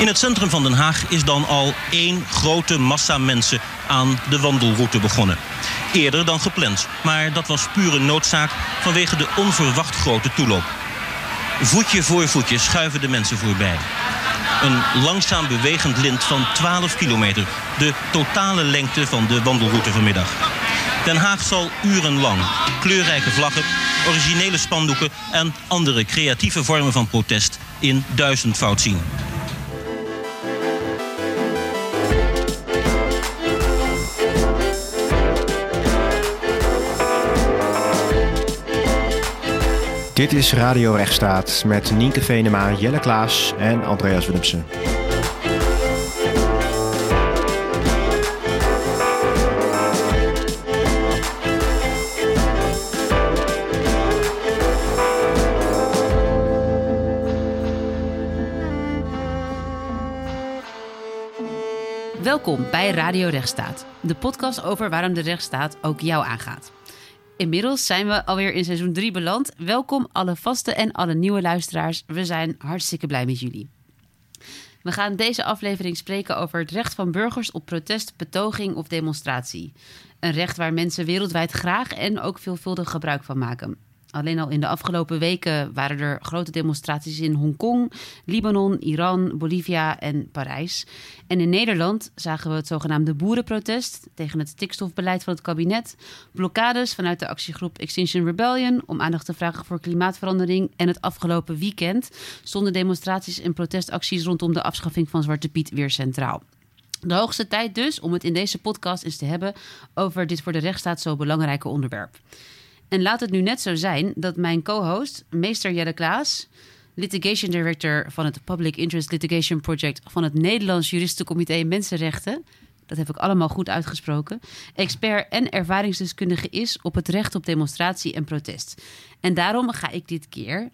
In het centrum van Den Haag is dan al één grote massa mensen aan de wandelroute begonnen. Eerder dan gepland, maar dat was pure noodzaak vanwege de onverwacht grote toeloop. Voetje voor voetje schuiven de mensen voorbij. Een langzaam bewegend lint van 12 kilometer. De totale lengte van de wandelroute vanmiddag. Den Haag zal urenlang kleurrijke vlaggen, originele spandoeken en andere creatieve vormen van protest in duizendvoud zien. Dit is Radio Rechtsstaat met Nienke Venema, Jelle Klaas en Andreas Willemsen. Welkom bij Radio Rechtsstaat, de podcast over waarom de rechtsstaat ook jou aangaat. Inmiddels zijn we alweer in seizoen 3 beland. Welkom alle vaste en alle nieuwe luisteraars. We zijn hartstikke blij met jullie. We gaan deze aflevering spreken over het recht van burgers op protest, betoging of demonstratie. Een recht waar mensen wereldwijd graag en ook veelvuldig gebruik van maken. Alleen al in de afgelopen weken waren er grote demonstraties in Hongkong, Libanon, Iran, Bolivia en Parijs. En in Nederland zagen we het zogenaamde boerenprotest tegen het stikstofbeleid van het kabinet, blokkades vanuit de actiegroep Extinction Rebellion om aandacht te vragen voor klimaatverandering en het afgelopen weekend stonden demonstraties en protestacties rondom de afschaffing van Zwarte Piet weer centraal. De hoogste tijd dus om het in deze podcast eens te hebben over dit voor de rechtsstaat zo belangrijke onderwerp. En laat het nu net zo zijn dat mijn co-host, meester Jelle Klaas, litigation director van het Public Interest Litigation Project van het Nederlands Juristencomité Mensenrechten, dat heb ik allemaal goed uitgesproken, expert en ervaringsdeskundige is op het recht op demonstratie en protest. En daarom ga ik dit keer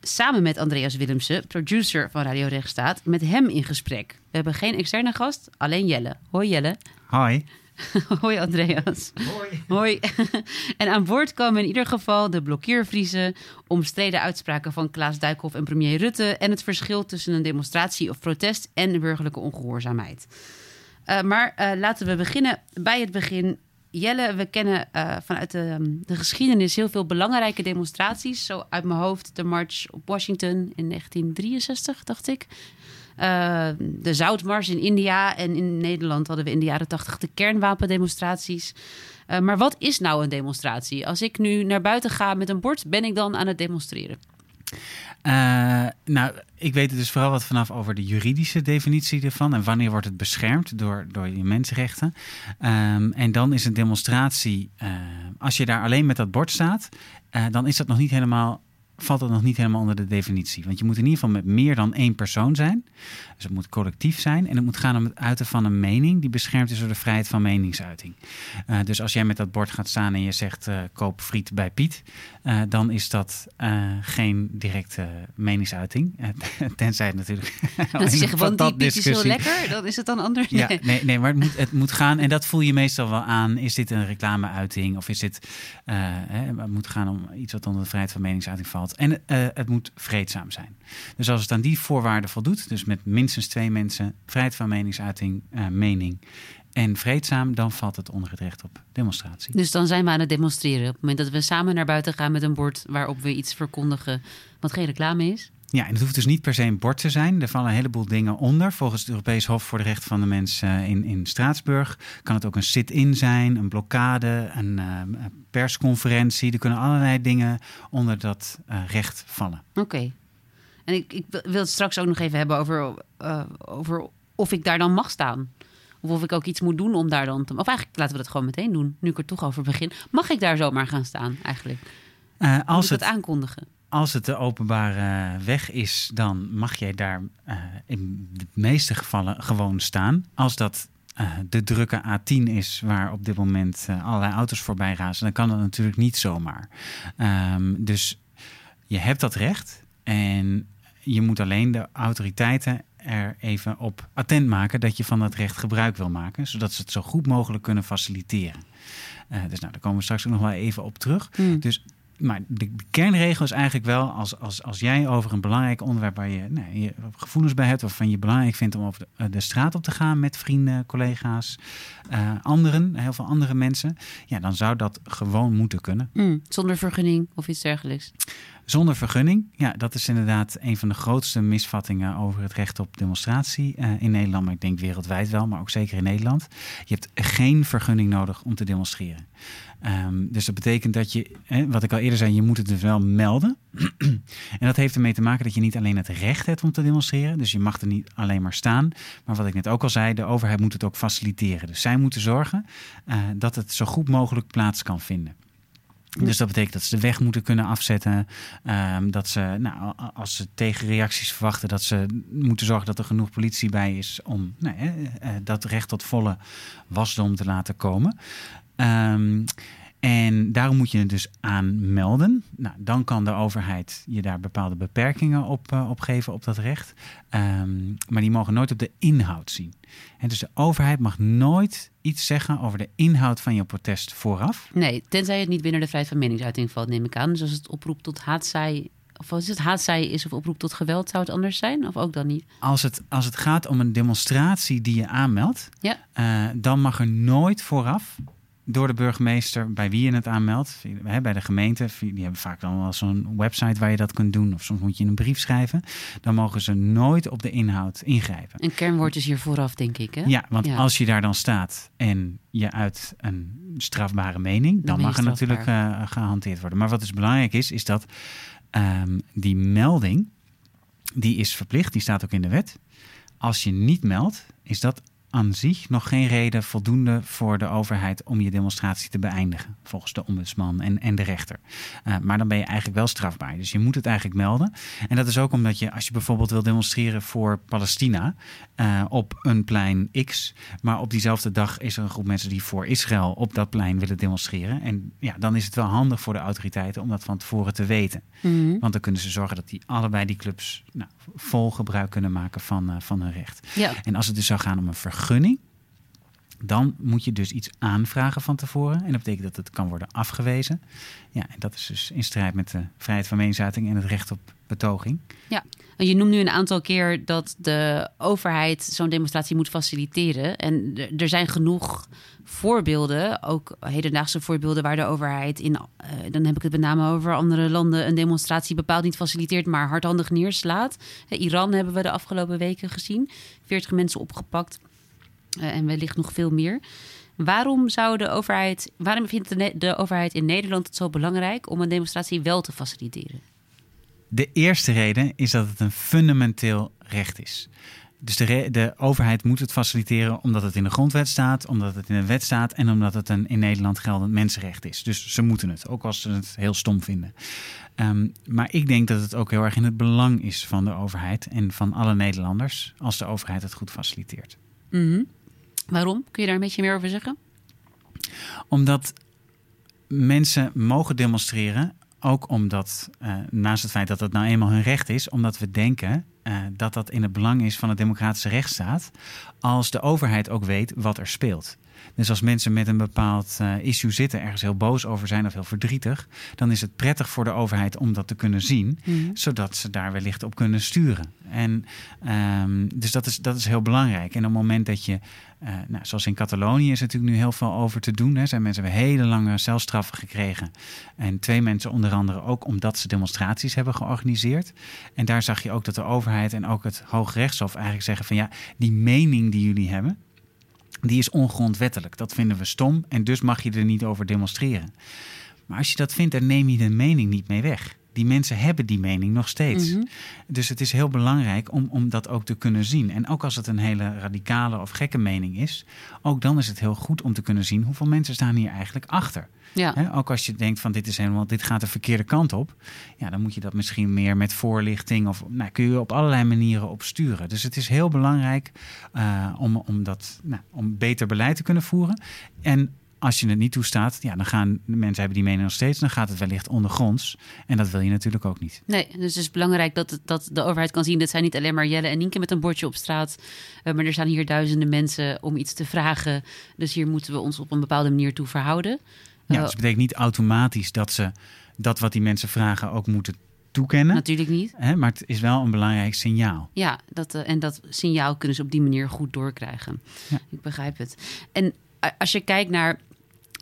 samen met Andreas Willemsen, producer van Radio Rechtsstaat, met hem in gesprek. We hebben geen externe gast, alleen Jelle. Hoi Jelle. Hoi. Hoi Andreas. Hoi. Hoi. En aan boord komen in ieder geval de blokkeervriezen, omstreden uitspraken van Klaas Dijkhoff en premier Rutte en het verschil tussen een demonstratie of protest en burgerlijke ongehoorzaamheid. Uh, maar uh, laten we beginnen bij het begin. Jelle, we kennen uh, vanuit de, de, geschiedenis heel veel belangrijke demonstraties. Zo uit mijn hoofd de March op Washington in 1963, dacht ik. Uh, de Zoutmars in India en in Nederland hadden we in de jaren tachtig de kernwapendemonstraties. Uh, maar wat is nou een demonstratie? Als ik nu naar buiten ga met een bord, ben ik dan aan het demonstreren? Uh, nou, ik weet het dus vooral wat vanaf over de juridische definitie ervan en wanneer wordt het beschermd door, door je mensenrechten. Um, en dan is een demonstratie, als je daar alleen met dat bord staat, dan is dat nog niet helemaal valt dat nog niet helemaal onder de definitie. Want je moet in ieder geval met meer dan één persoon zijn. Dus het moet collectief zijn. En het moet gaan om het uiten van een mening die beschermd is door de vrijheid van meningsuiting. Uh, dus als jij met dat bord gaat staan en je zegt uh, koop friet bij Piet, uh, dan is dat geen directe meningsuiting. tenzij het natuurlijk. Dat van die Piet is heel lekker, dan is het dan anders. Ja, nee, nee maar het moet, het moet gaan. En dat voel je meestal wel aan. Is dit een reclameuiting of is dit. Hè, het moet gaan om iets wat onder de vrijheid van meningsuiting valt. En uh, het moet vreedzaam zijn. Dus als het aan die voorwaarden voldoet, dus met minstens twee mensen, vrijheid van meningsuiting, uh, mening en vreedzaam, dan valt het onder het recht op demonstratie. Dus dan zijn we aan het demonstreren. Op het moment dat we samen naar buiten gaan met een bord waarop we iets verkondigen wat geen reclame is. Ja, en het hoeft dus niet per se een bord te zijn. Er vallen een heleboel dingen onder. Volgens het Europees Hof voor de Rechten van de Mens uh, in, in Straatsburg kan het ook een sit-in zijn, een blokkade, een uh, persconferentie. Er kunnen allerlei dingen onder dat uh, recht vallen. Oké. Okay. En ik, ik, wil het straks ook nog even hebben over, over of ik daar dan mag staan. Of of ik ook iets moet doen om daar dan te... Of eigenlijk laten we dat gewoon meteen doen, nu ik er toch over begin. Mag ik daar zomaar gaan staan eigenlijk? als het aankondigen? Als het de openbare weg is, dan mag jij daar uh, in de meeste gevallen gewoon staan. Als dat uh, de drukke A10 is, waar op dit moment uh, allerlei auto's voorbij razen, dan kan dat natuurlijk niet zomaar. Um, dus je hebt dat recht en je moet alleen de autoriteiten er even op attent maken dat je van dat recht gebruik wil maken, zodat ze het zo goed mogelijk kunnen faciliteren. dus nou, daar komen we straks ook nog wel even op terug. Hmm. Dus maar de, kernregel is eigenlijk wel, als, als, als jij over een belangrijk onderwerp waar je, nou, je gevoelens bij hebt, waarvan je belangrijk vindt om over de, de straat op te gaan met vrienden, collega's, uh, anderen, heel veel andere mensen, ja, dan zou dat gewoon moeten kunnen. Mm, zonder vergunning of iets dergelijks. Zonder vergunning, ja, dat is inderdaad een van de grootste misvattingen over het recht op demonstratie uh, in Nederland, maar ik denk wereldwijd wel, maar ook zeker in Nederland. Je hebt geen vergunning nodig om te demonstreren. Um, dus dat betekent dat je, hè, wat ik al eerder zei, je moet het dus wel melden. en dat heeft ermee te maken dat je niet alleen het recht hebt om te demonstreren. Dus je mag er niet alleen maar staan. Maar wat ik net ook al zei, de overheid moet het ook faciliteren. Dus zij moeten zorgen uh, dat het zo goed mogelijk plaats kan vinden. Dus dat betekent dat ze de weg moeten kunnen afzetten. Um, dat ze, nou, als ze tegenreacties verwachten, dat ze moeten zorgen dat er genoeg politie bij is om nou, uh, dat recht tot volle wasdom te laten komen. Um, en daarom moet je het dus aanmelden. Nou, dan kan de overheid je daar bepaalde beperkingen op, uh, op geven op dat recht. Um, maar die mogen nooit op de inhoud zien. En dus de overheid mag nooit iets zeggen over de inhoud van je protest vooraf. Nee, tenzij het niet binnen de vrijheid van meningsuiting valt, neem ik aan. Dus als het oproept tot haatzaai of als het haatzaai is of oproep tot geweld, zou het anders zijn? Of ook dan niet? Als het, als het gaat om een demonstratie die je aanmeldt, ja. uh, dan mag er nooit vooraf door de burgemeester bij wie je het aanmeldt. Bij de gemeente, die hebben vaak dan wel zo'n website waar je dat kunt doen. Of soms moet je een brief schrijven. Dan mogen ze nooit op de inhoud ingrijpen. Een kernwoord is hier vooraf, denk ik. Hè? Ja, want ja. als je daar dan staat en je uit een strafbare mening, dan, dan mag er natuurlijk uh, gehanteerd worden. Maar wat dus belangrijk is, is dat um, die melding, die is verplicht, die staat ook in de wet. Als je niet meldt, is dat aan zich nog geen reden voldoende voor de overheid om je demonstratie te beëindigen, volgens de ombudsman en, en de rechter. Uh, maar dan ben je eigenlijk wel strafbaar. Dus je moet het eigenlijk melden. En dat is ook omdat je, als je bijvoorbeeld wil demonstreren voor Palestina uh, op een plein X, maar op diezelfde dag is er een groep mensen die voor Israël op dat plein willen demonstreren. En ja, dan is het wel handig voor de autoriteiten om dat van tevoren te weten. Mm -hmm. Want dan kunnen ze zorgen dat die allebei die clubs nou, vol gebruik kunnen maken van, uh, van hun recht. Ja. En als het dus zou gaan om een vergunning, dan moet je dus iets aanvragen van tevoren. En dat betekent dat het kan worden afgewezen. Ja, en dat is dus in strijd met de vrijheid van meningsuiting en het recht op betoging. Ja, en je noemt nu een aantal keer dat de overheid zo'n demonstratie moet faciliteren. En er zijn genoeg voorbeelden, ook hedendaagse voorbeelden, waar de overheid in, uh, dan heb ik het met name over andere landen, een demonstratie bepaald niet faciliteert, maar hardhandig neerslaat. Iran hebben we de afgelopen weken gezien. 40 mensen opgepakt. Uh, en wellicht nog veel meer. Waarom zou de overheid, waarom vindt de, de, overheid in Nederland het zo belangrijk om een demonstratie wel te faciliteren? De eerste reden is dat het een fundamenteel recht is. Dus de, de, overheid moet het faciliteren omdat het in de grondwet staat, omdat het in de wet staat en omdat het een in Nederland geldend mensenrecht is. Dus ze moeten het, ook als ze het heel stom vinden. Um, maar ik denk dat het ook heel erg in het belang is van de overheid en van alle Nederlanders als de overheid het goed faciliteert. Mm -hmm. Waarom? Kun je daar een beetje meer over zeggen? Omdat mensen mogen demonstreren, ook omdat, uh, naast het feit dat het nou eenmaal hun recht is, omdat we denken uh, dat dat in het belang is van de democratische rechtsstaat, als de overheid ook weet wat er speelt. Dus als mensen met een bepaald uh, issue zitten, ergens heel boos over zijn of heel verdrietig, dan is het prettig voor de overheid om dat te kunnen zien, mm. zodat ze daar wellicht op kunnen sturen. En um, dus dat is, dat is heel belangrijk. En op het moment dat je, uh, nou, zoals in Catalonië is natuurlijk nu heel veel over te doen. Hè, zijn mensen hebben hele lange celstraffen gekregen. En twee mensen onder andere ook omdat ze demonstraties hebben georganiseerd. En daar zag je ook dat de overheid en ook het Hoogrechtshof eigenlijk zeggen van ja, die mening die jullie hebben, die is ongrondwettelijk. Dat vinden we stom en dus mag je er niet over demonstreren. Maar als je dat vindt, dan neem je de mening niet mee weg. Die mensen hebben die mening nog steeds. Mm -hmm. Dus het is heel belangrijk om, om dat ook te kunnen zien. En ook als het een hele radicale of gekke mening is, ook dan is het heel goed om te kunnen zien hoeveel mensen staan hier eigenlijk achter. Ja. He, ook als je denkt van dit is helemaal, dit gaat de verkeerde kant op, ja, dan moet je dat misschien meer met voorlichting of nou, kun je op allerlei manieren op sturen. Dus het is heel belangrijk uh, om, om, dat, nou, om beter beleid te kunnen voeren. En als je het niet toestaat, ja, dan gaan de mensen hebben die mening nog steeds, dan gaat het wellicht ondergronds. En dat wil je natuurlijk ook niet. Nee, dus het is belangrijk dat, dat de overheid kan zien dat zijn niet alleen maar Jelle en Nienke met een bordje op straat, uh, maar er staan hier duizenden mensen om iets te vragen. Dus hier moeten we ons op een bepaalde manier toe verhouden. Ja, Eh, dus het betekent niet automatisch dat ze dat wat die mensen vragen ook moeten toekennen. Natuurlijk niet. Hè, maar het is wel een belangrijk signaal. Ja, dat, eh, en dat signaal kunnen ze op die manier goed doorkrijgen. Ja. Ik begrijp het. En als je kijkt naar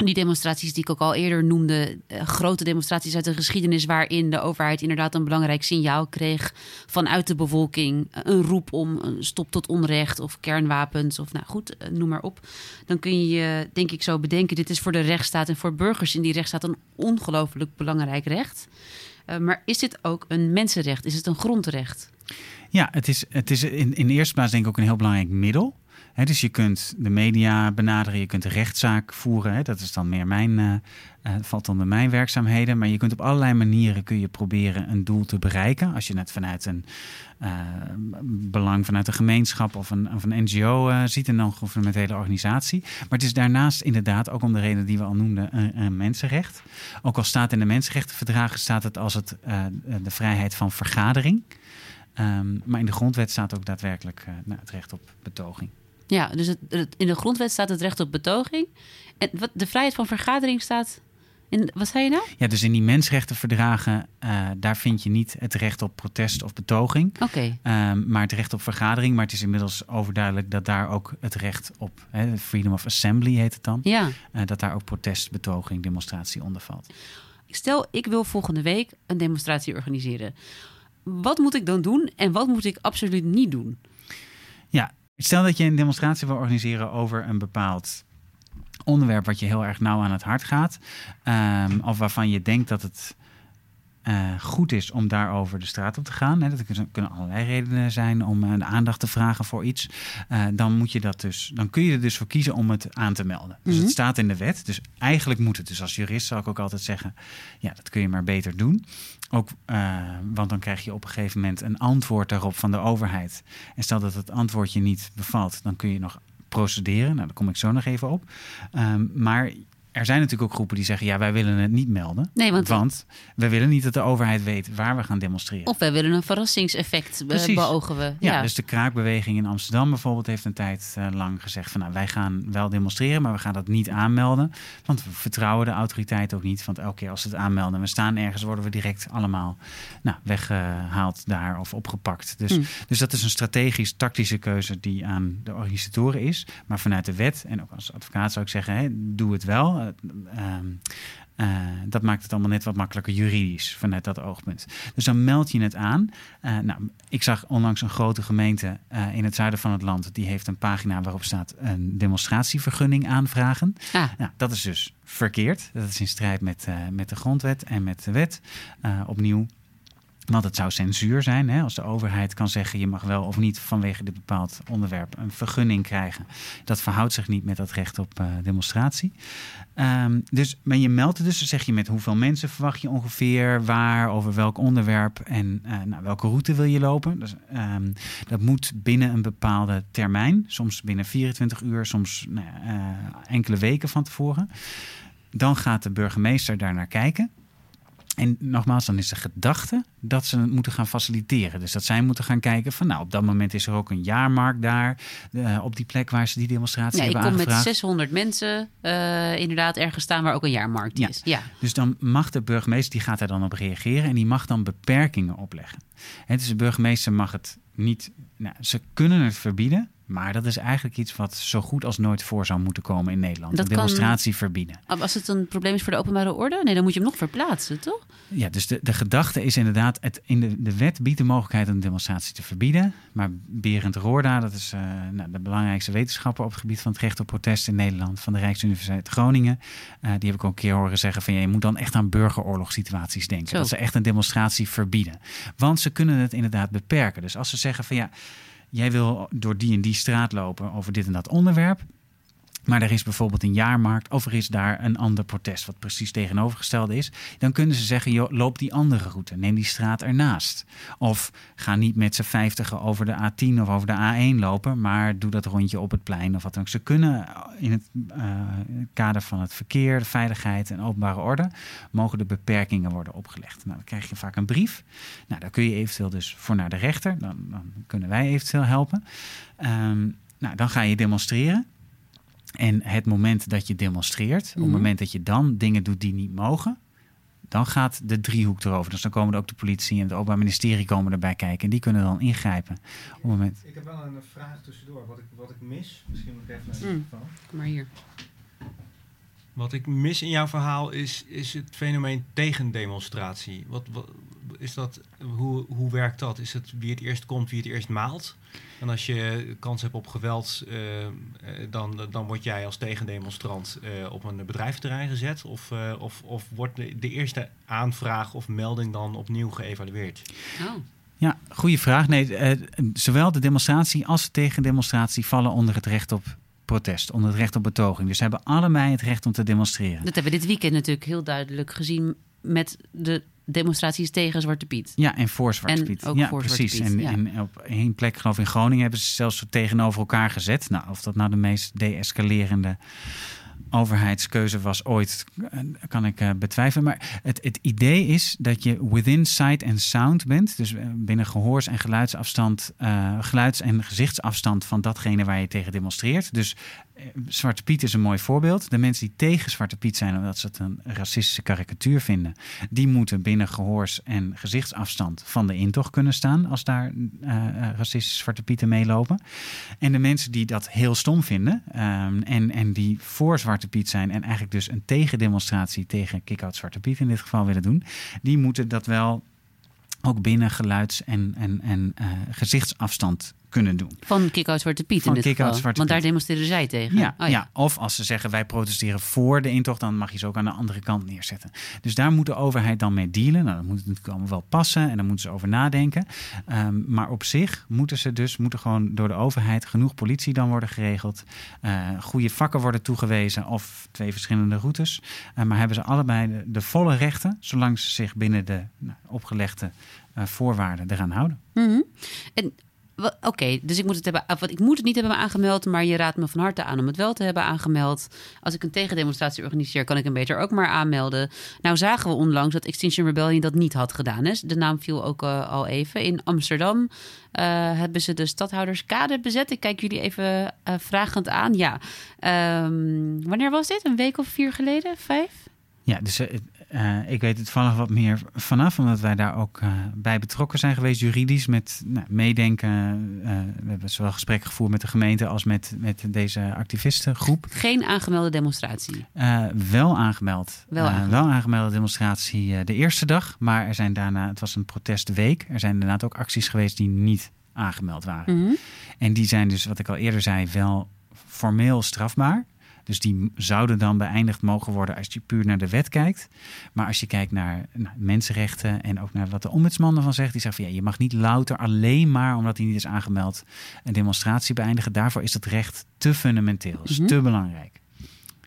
die demonstraties die ik ook al eerder noemde, eh, grote demonstraties uit de geschiedenis waarin de overheid inderdaad een belangrijk signaal kreeg vanuit de bevolking, een roep om een stop tot onrecht of kernwapens of nou goed, eh, noem maar op. Dan kun je denk ik zo bedenken, dit is voor de rechtsstaat en voor burgers in die rechtsstaat een ongelooflijk belangrijk recht. Eh, maar is dit ook een mensenrecht? Is het een grondrecht? Ja, het is, het is in, in eerste plaats denk ik ook een heel belangrijk middel. Dus je kunt de media benaderen, je kunt de rechtszaak voeren. Dat is dan meer mijn, eh, eh, valt onder mijn werkzaamheden. Maar je kunt op allerlei manieren kun je proberen een doel te bereiken. Als je het vanuit een eh, belang vanuit een gemeenschap of een, of een NGO ziet, een non-governementele organisatie. Maar het is daarnaast inderdaad, ook om de reden die we al noemden, een, mensenrecht. Ook al staat in de mensenrechtenverdragen staat het als het, de vrijheid van vergadering. Ehm, maar in de grondwet staat ook daadwerkelijk nou, het recht op betoging. Ja, dus het, het- in de grondwet staat het recht op betoging. En wat, de vrijheid van vergadering staat. In, wat zei je nou? Ja, dus in die mensenrechtenverdragen, eh, daar vind je niet het recht op protest of betoging. Oké. ehm, maar het recht op vergadering. Maar het is inmiddels overduidelijk dat daar ook het recht op, hè, freedom of assembly heet het dan, Ja. eh, dat daar ook protest, betoging, demonstratie onder valt. Stel, ik wil volgende week een demonstratie organiseren. Wat moet ik dan doen en wat moet ik absoluut niet doen? Ja, stel dat je een demonstratie wil organiseren over een bepaald onderwerp wat je heel erg nauw aan het hart gaat. ehm, of waarvan je denkt dat het eh, goed is om daarover de straat op te gaan. Hè, dat kunnen- allerlei redenen zijn om eh, de aandacht te vragen voor iets. Eh, dan, moet je dat dus, dan kun je er dus voor kiezen om het aan te melden. Dus Mhm. het staat in de wet. Dus eigenlijk moet het. Dus als jurist zou ik ook altijd zeggen: ja, dat kun je maar beter doen. Ook, eh, want dan krijg je op een gegeven moment een antwoord daarop van de overheid. En stel dat het antwoord je niet bevalt, dan kun je nog procederen. Nou, daar kom ik zo nog even op. Ehm, maar er zijn natuurlijk ook groepen die zeggen: ja, wij willen het niet melden. Nee, want- want we willen niet dat de overheid weet waar we gaan demonstreren. Of wij willen een verrassingseffect be- Precies. beogen we. Ja, dus de kraakbeweging in Amsterdam bijvoorbeeld heeft een tijd eh, lang gezegd van nou, wij gaan wel demonstreren, maar we gaan dat niet aanmelden. Want we vertrouwen de autoriteit ook niet. Want elke keer als ze het aanmelden en we staan ergens, worden we direct allemaal nou, weggehaald daar of opgepakt. Dus, Hmm. dus dat is een strategisch tactische keuze die aan de organisatoren is. Maar vanuit de wet en ook als advocaat zou ik zeggen, hè, doe het wel. Eh, ehm, eh, dat maakt het allemaal net wat makkelijker juridisch vanuit dat oogpunt. Dus dan meld je het aan. Eh, nou, ik zag onlangs een grote gemeente in het zuiden van het land. Die heeft een pagina waarop staat een demonstratievergunning aanvragen. Ah, Nou, dat is dus verkeerd. Dat is in strijd met, met de grondwet en met de wet. Opnieuw. Want het zou censuur zijn hè, als de overheid kan zeggen je mag wel of niet vanwege dit bepaald onderwerp een vergunning krijgen. Dat verhoudt zich niet met dat recht op eh, demonstratie. Ehm, dus, maar je meldt dus, dan zeg je met hoeveel mensen verwacht je ongeveer, waar, over welk onderwerp en eh, nou, welke route wil je lopen. Dus, ehm, dat moet binnen een bepaalde termijn, soms binnen 24 uur, soms nou eh, enkele weken van tevoren. Dan gaat de burgemeester daar naar kijken. En nogmaals, dan is de gedachte dat ze het moeten gaan faciliteren. Dus dat zij moeten gaan kijken van nou, op dat moment is er ook een jaarmarkt daar. eh, op die plek waar ze die demonstratie ja, ik hebben kom met aangevraagd. 600 mensen eh, inderdaad ergens staan waar ook een jaarmarkt Ja. is. Ja. Dus dan mag de burgemeester, die gaat daar dan op reageren en die mag dan beperkingen opleggen. Dus de burgemeester mag het niet, nou, ze kunnen het verbieden, maar dat is eigenlijk iets wat zo goed als nooit voor zou moeten komen in Nederland. Dat een kan- demonstratie verbieden. Als het een probleem is voor de openbare orde, nee, dan moet je hem nog verplaatsen, toch? Ja, dus de, de gedachte is inderdaad, het, in de, de wet biedt de mogelijkheid om een demonstratie te verbieden. Maar Berend Roorda, dat is eh, nou, de belangrijkste wetenschapper op het gebied van het recht op protest in Nederland van de Rijksuniversiteit Groningen. eh, die heb ik ook een keer horen zeggen van ja, je moet dan echt aan burgeroorlogssituaties denken. Zo. Dat ze echt een demonstratie verbieden. Want ze kunnen het inderdaad beperken. Dus als ze zeggen van ja, jij wil door die en die straat lopen over dit en dat onderwerp. Maar er is bijvoorbeeld een jaarmarkt of er is daar een ander protest wat precies tegenovergestelde is. Dan kunnen ze zeggen, loop die andere route. Neem die straat ernaast. Of ga niet met z'n vijftigen over de A10 of over de A1 lopen. Maar doe dat rondje op het plein of wat dan ook. Ze kunnen in het eh, kader van het verkeer, de veiligheid en openbare orde... mogen de beperkingen worden opgelegd. Nou, dan krijg je vaak een brief. Nou, daar kun je eventueel dus voor naar de rechter. Dan, dan kunnen wij eventueel helpen. Ehm, nou, dan ga je demonstreren. En het moment dat je demonstreert, op Mhm. het moment dat je dan dingen doet die niet mogen, dan gaat de driehoek erover. Dus dan komen er ook de politie en het Openbaar Ministerie komen erbij kijken. En die kunnen dan ingrijpen. Op het moment. Ik heb wel een vraag tussendoor. Wat ik, wat ik mis, misschien moet ik even naar de Mm. Kom maar hier. Wat ik mis in jouw verhaal is, is het fenomeen tegendemonstratie. Wat, wat is dat, hoe, hoe werkt dat? Is het wie het eerst komt, wie het eerst maalt? En als je kans hebt op geweld, eh, eh, dan, dan word jij als tegendemonstrant eh, op een bedrijfsterrein gezet? Of, eh, of, of wordt de, de eerste aanvraag of melding dan opnieuw geëvalueerd? Oh. Ja, goede vraag. Nee, eh, zowel de demonstratie als de tegendemonstratie vallen onder het recht op protest, onder het recht op betoging. Dus ze hebben allebei het recht om te demonstreren. Dat hebben we dit weekend natuurlijk heel duidelijk gezien met de demonstraties tegen Zwarte Piet. Ja, en voor Zwarte En Piet. ook ja, voor Zwarte precies. Piet, en, ja. en op één plek, geloof ik, in Groningen, hebben ze zelfs zo tegenover elkaar gezet. Nou, of dat nou de meest deescalerende overheidskeuze was ooit, kan ik eh, betwijfelen. Maar het, het idee is dat je within sight and sound bent. Dus eh, binnen gehoors- en geluidsafstand, eh, geluids- en gezichtsafstand van datgene waar je tegen demonstreert. Dus Zwarte Piet is een mooi voorbeeld. De mensen die tegen Zwarte Piet zijn omdat ze het een racistische karikatuur vinden, die moeten binnen gehoors- en gezichtsafstand van de intocht kunnen staan als daar racistische Zwarte Pieten meelopen. En de mensen die dat heel stom vinden ehm, en, en die voor Zwarte Piet zijn en eigenlijk dus een tegendemonstratie tegen Kick-Out Zwarte Piet in dit geval willen doen, die moeten dat wel ook binnen geluids- en, en, en eh, gezichtsafstand kunnen doen. Van Kick-Out Zwarte Piet Van in dit geval. Zwarte Want daar demonstreren zij tegen. Ja, Oh, ja. of als ze zeggen wij protesteren voor de intocht, dan mag je ze ook aan de andere kant neerzetten. Dus daar moet de overheid dan mee dealen. Nou, dat moet natuurlijk allemaal wel passen en daar moeten ze over nadenken. Ehm, maar op zich moeten ze dus moeten gewoon door de overheid genoeg politie dan worden geregeld. eh, goede vakken worden toegewezen of twee verschillende routes. Eh, maar hebben ze allebei de, de volle rechten, zolang ze zich binnen de nou, opgelegde eh, voorwaarden eraan houden. Mhm. En Oké, dus ik moet, het hebben, wat, ik moet het niet hebben aangemeld, maar je raadt me van harte aan om het wel te hebben aangemeld. Als ik een tegendemonstratie organiseer, kan ik hem beter ook maar aanmelden. Nou zagen we onlangs dat Extinction Rebellion dat niet had gedaan. Hè? De naam viel ook eh, al even. In Amsterdam eh, hebben ze de stadhouderskade bezet. Ik kijk jullie even eh, vragend aan. Ja, Ehm, wanneer was dit? Een week of vier geleden? Vijf? Ja, dus eh, ik weet het toevallig wat meer vanaf, omdat wij daar ook eh, bij betrokken zijn geweest, juridisch, met nou, meedenken. eh, we hebben zowel gesprekken gevoerd met de gemeente als met, met deze activistengroep. Geen aangemelde demonstratie. Wel aangemeld. Wel aangemeld. wel aangemelde demonstratie de eerste dag, maar er zijn daarna, het was een protestweek, er zijn inderdaad ook acties geweest die niet aangemeld waren. Mhm. En die zijn dus, wat ik al eerder zei, wel formeel strafbaar. Dus die zouden dan beëindigd mogen worden als je puur naar de wet kijkt. Maar als je kijkt naar, naar mensenrechten en ook naar wat de ombudsman ervan zegt, die zegt van ja, je mag niet louter alleen maar omdat hij niet is aangemeld een demonstratie beëindigen. Daarvoor is het recht te fundamenteel, is Mhm. te belangrijk.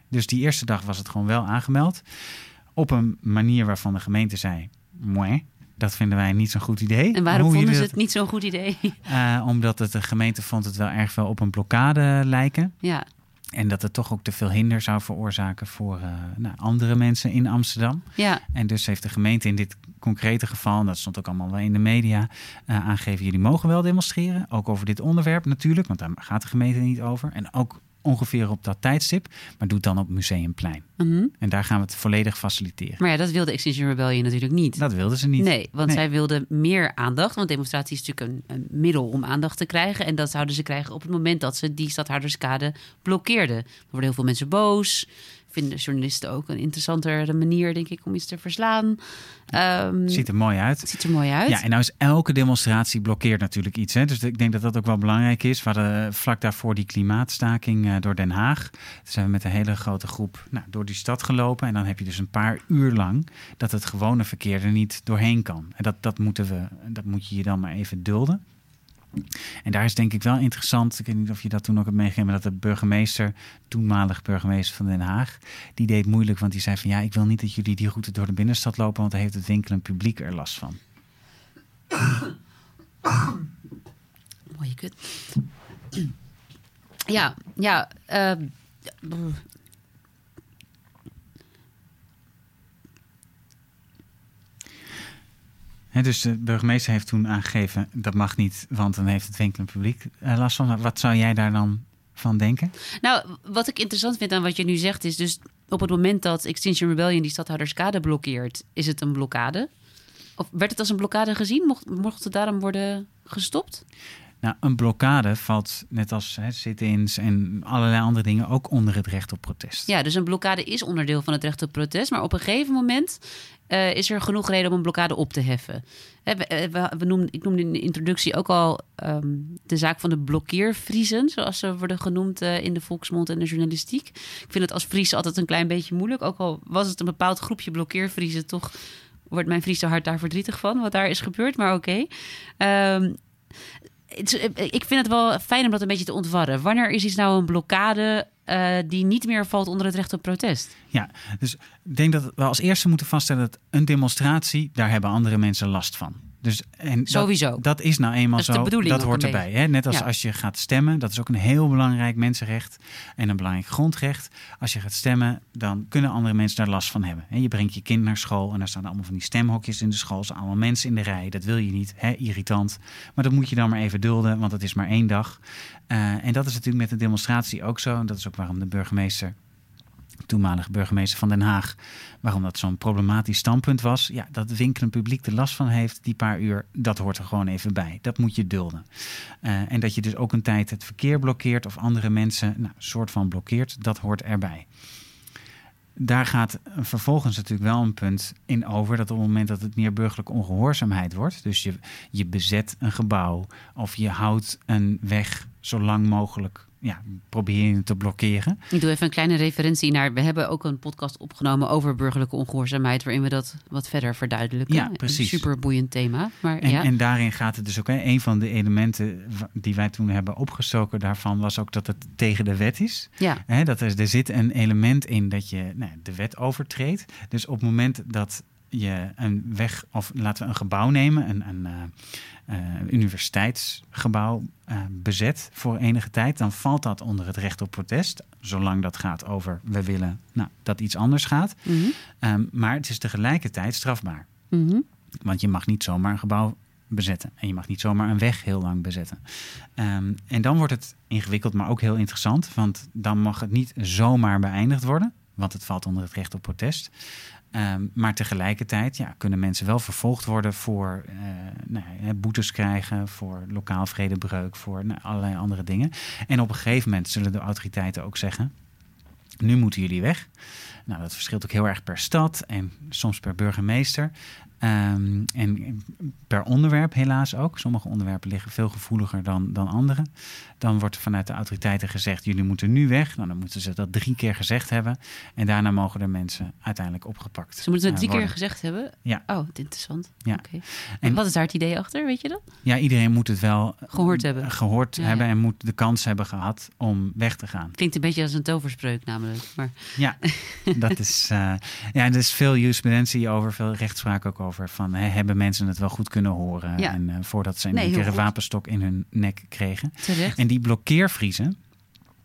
Dus die eerste dag was het gewoon wel aangemeld. Op een manier waarvan de gemeente zei, Mwah, dat vinden wij niet zo'n goed idee. En waarom vonden ze dat- het niet zo'n goed idee? eh, omdat het, de gemeente vond het wel erg veel op een blokkade lijken. ja. En dat het toch ook te veel hinder zou veroorzaken voor eh, nou, andere mensen in Amsterdam. Ja, En dus heeft de gemeente in dit concrete geval, en dat stond ook allemaal wel in de media, eh, aangegeven: jullie mogen wel demonstreren. Ook over dit onderwerp natuurlijk, want daar gaat de gemeente niet over. En ook ongeveer op dat tijdstip, maar doe het dan op Museumplein. mhm. En daar gaan we het volledig faciliteren. maar ja, dat wilde Extinction Rebellion natuurlijk niet. Dat wilden ze niet. Nee, want Nee. zij wilden meer aandacht. Want demonstratie is natuurlijk een, een middel om aandacht te krijgen. En dat zouden ze krijgen op het moment dat ze die stadhouderskade blokkeerden. Er worden heel veel mensen boos. Vinden journalisten ook een interessantere manier, denk ik, om iets te verslaan. Ehm, Ziet er mooi uit. ziet er mooi uit. Ja, en nou is elke demonstratie blokkeert natuurlijk iets. Hè? Dus ik denk dat dat ook wel belangrijk is. We hadden eh, vlak daarvoor die klimaatstaking eh, door Den Haag. Toen zijn we met een hele grote groep nou, door die stad gelopen. En dan heb je dus een paar uur lang dat het gewone verkeer er niet doorheen kan. En dat, dat, moeten we, dat moet je je dan maar even dulden. En daar is denk ik wel interessant, ik weet niet of je dat toen ook hebt meegegeven, maar dat de burgemeester, toenmalig burgemeester van Den Haag, die deed moeilijk, want die zei van ja, ik wil niet dat jullie die route door de binnenstad lopen, want dan heeft het winkelend publiek er last van. Mooie kut. Ja, ja. eh, Dus de burgemeester heeft toen aangegeven dat mag niet, want dan heeft het winkelend publiek eh, last van. Wat zou jij daar dan van denken? Nou, wat ik interessant vind aan wat je nu zegt is dus op het moment dat Extinction Rebellion die stadhouderskade blokkeert, is het een blokkade? Of werd het als een blokkade gezien? Mocht, mocht het daarom worden gestopt? Nou, een blokkade valt, net als sit-ins en allerlei andere dingen, ook onder het recht op protest. Ja, dus een blokkade is onderdeel van het recht op protest. Maar op een gegeven moment uh, is er genoeg reden om een blokkade op te heffen. Eh, we, we ik noemde in de introductie ook al um, de zaak van de blokkeervriezen, zoals ze worden genoemd uh, in de volksmond en de journalistiek. Ik vind het als Fries altijd een klein beetje moeilijk. Ook al was het een bepaald groepje blokkeervriezen, toch wordt mijn Friese hart daar verdrietig van, wat daar is gebeurd. Maar oké. Um, ik vind het wel fijn om dat een beetje te ontwarren. Wanneer is iets nou een blokkade uh, die niet meer valt onder het recht op protest? Ja, dus ik denk dat we als eerste moeten vaststellen dat een demonstratie, daar hebben andere mensen last van. Dus, en Sowieso. Dat, dat is nou eenmaal dat zo. Dat hoort erbij. Hè? Net als ja. als je gaat stemmen. Dat is ook een heel belangrijk mensenrecht. En een belangrijk grondrecht. Als je gaat stemmen, dan kunnen andere mensen daar last van hebben. Je brengt je kind naar school en daar staan allemaal van die stemhokjes in de school. Zijn allemaal mensen in de rij. Dat wil je niet. Hè? Irritant. Maar dat moet je dan maar even dulden, want het is maar één dag. Uh, en dat is natuurlijk met de demonstratie ook zo. En dat is ook waarom de burgemeester toenmalige burgemeester van Den Haag, waarom dat zo'n problematisch standpunt was. Ja, dat winkelend publiek er last van heeft, die paar uur, dat hoort er gewoon even bij. Dat moet je dulden. Uh, en dat je dus ook een tijd het verkeer blokkeert of andere mensen nou, soort van blokkeert, dat hoort erbij. Daar gaat vervolgens natuurlijk wel een punt in over dat op het moment dat het meer burgerlijke ongehoorzaamheid wordt, dus je, je bezet een gebouw of je houdt een weg zo lang mogelijk ja, probeer je te blokkeren. Ik doe even een kleine referentie naar. We hebben ook een podcast opgenomen over burgerlijke ongehoorzaamheid, waarin we dat wat verder verduidelijken. Ja, precies. Een super boeiend thema. Maar, en, ja. en daarin gaat het dus ook. Hè, een van de elementen die wij toen hebben opgestoken daarvan was ook dat het tegen de wet is. Ja. Hè, dat er, er zit een element in dat je nou, de wet overtreedt. Dus op het moment dat je een weg, of laten we een gebouw nemen, een, een uh, uh, universiteitsgebouw uh, bezet voor enige tijd, dan valt dat onder het recht op protest. Zolang dat gaat over we willen nou, dat iets anders gaat. Mm -hmm. um, maar het is tegelijkertijd strafbaar. Mm -hmm. Want je mag niet zomaar een gebouw bezetten. En je mag niet zomaar een weg heel lang bezetten. Um, en dan wordt het ingewikkeld, maar ook heel interessant. Want dan mag het niet zomaar beëindigd worden. Want het valt onder het recht op protest. Um, maar tegelijkertijd ja, kunnen mensen wel vervolgd worden voor uh, nou, boetes krijgen, voor lokaal vredebreuk, voor nou, allerlei andere dingen. En op een gegeven moment zullen de autoriteiten ook zeggen: nu moeten jullie weg. Nou, dat verschilt ook heel erg per stad en soms per burgemeester. Um, en per onderwerp helaas ook. Sommige onderwerpen liggen veel gevoeliger dan, dan andere. Dan wordt vanuit de autoriteiten gezegd: jullie moeten nu weg. Nou, dan moeten ze dat drie keer gezegd hebben. En daarna mogen de mensen uiteindelijk opgepakt. Ze moeten het drie uh, keer gezegd hebben? Ja. Oh, interessant. Ja. Okay. En, en wat is daar het idee achter? Weet je dat? Ja, iedereen moet het wel gehoord hebben. Gehoord Ja, hebben ja. en moet de kans hebben gehad om weg te gaan. Klinkt een beetje als een toverspreuk namelijk. Maar Ja, dat is. uh, ja, er is veel jurisprudentie over, veel rechtspraak ook over. Van hè, hebben mensen het wel goed kunnen horen? Ja. En uh, voordat ze Nee, een keer een wapenstok in hun nek kregen. terecht. En die blokkeervriezen,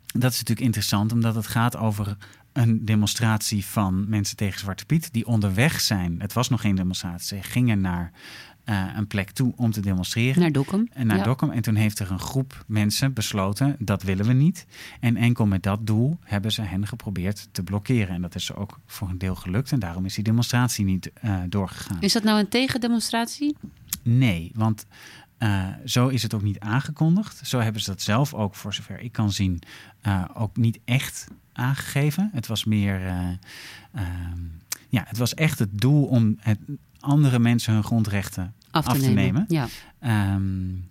dat is natuurlijk interessant, omdat het gaat over een demonstratie van mensen tegen Zwarte Piet die onderweg zijn. Het was nog geen demonstratie, ze gingen naar uh, een plek toe om te demonstreren. Naar Dokkum. En naar ja. Dokkum. En toen heeft er een groep mensen besloten, dat willen we niet. En enkel met dat doel hebben ze hen geprobeerd te blokkeren. En dat is ook voor een deel gelukt. En daarom is die demonstratie niet uh, doorgegaan. Is dat nou een tegendemonstratie? Nee, want uh, zo is het ook niet aangekondigd. Zo hebben ze dat zelf ook, voor zover ik kan zien, uh, ook niet echt aangegeven. Het was meer, uh, ja, het was echt het doel om het, andere mensen hun grondrechten af te, af te nemen. nemen. Ja. Um,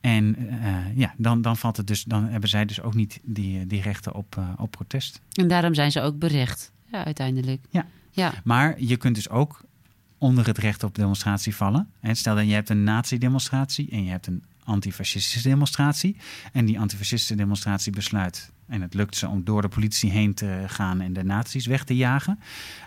en uh, ja, dan, dan, valt het dus, dan hebben zij dus ook niet die, die rechten op, uh, op protest. En daarom zijn ze ook berecht, ja, uiteindelijk. Ja. ja. Maar je kunt dus ook onder het recht op demonstratie vallen. En stel dat je hebt een nazi-demonstratie en je hebt een antifascistische demonstratie. En die antifascistische demonstratie besluit, en het lukt ze om door de politie heen te gaan en de nazi's weg te jagen.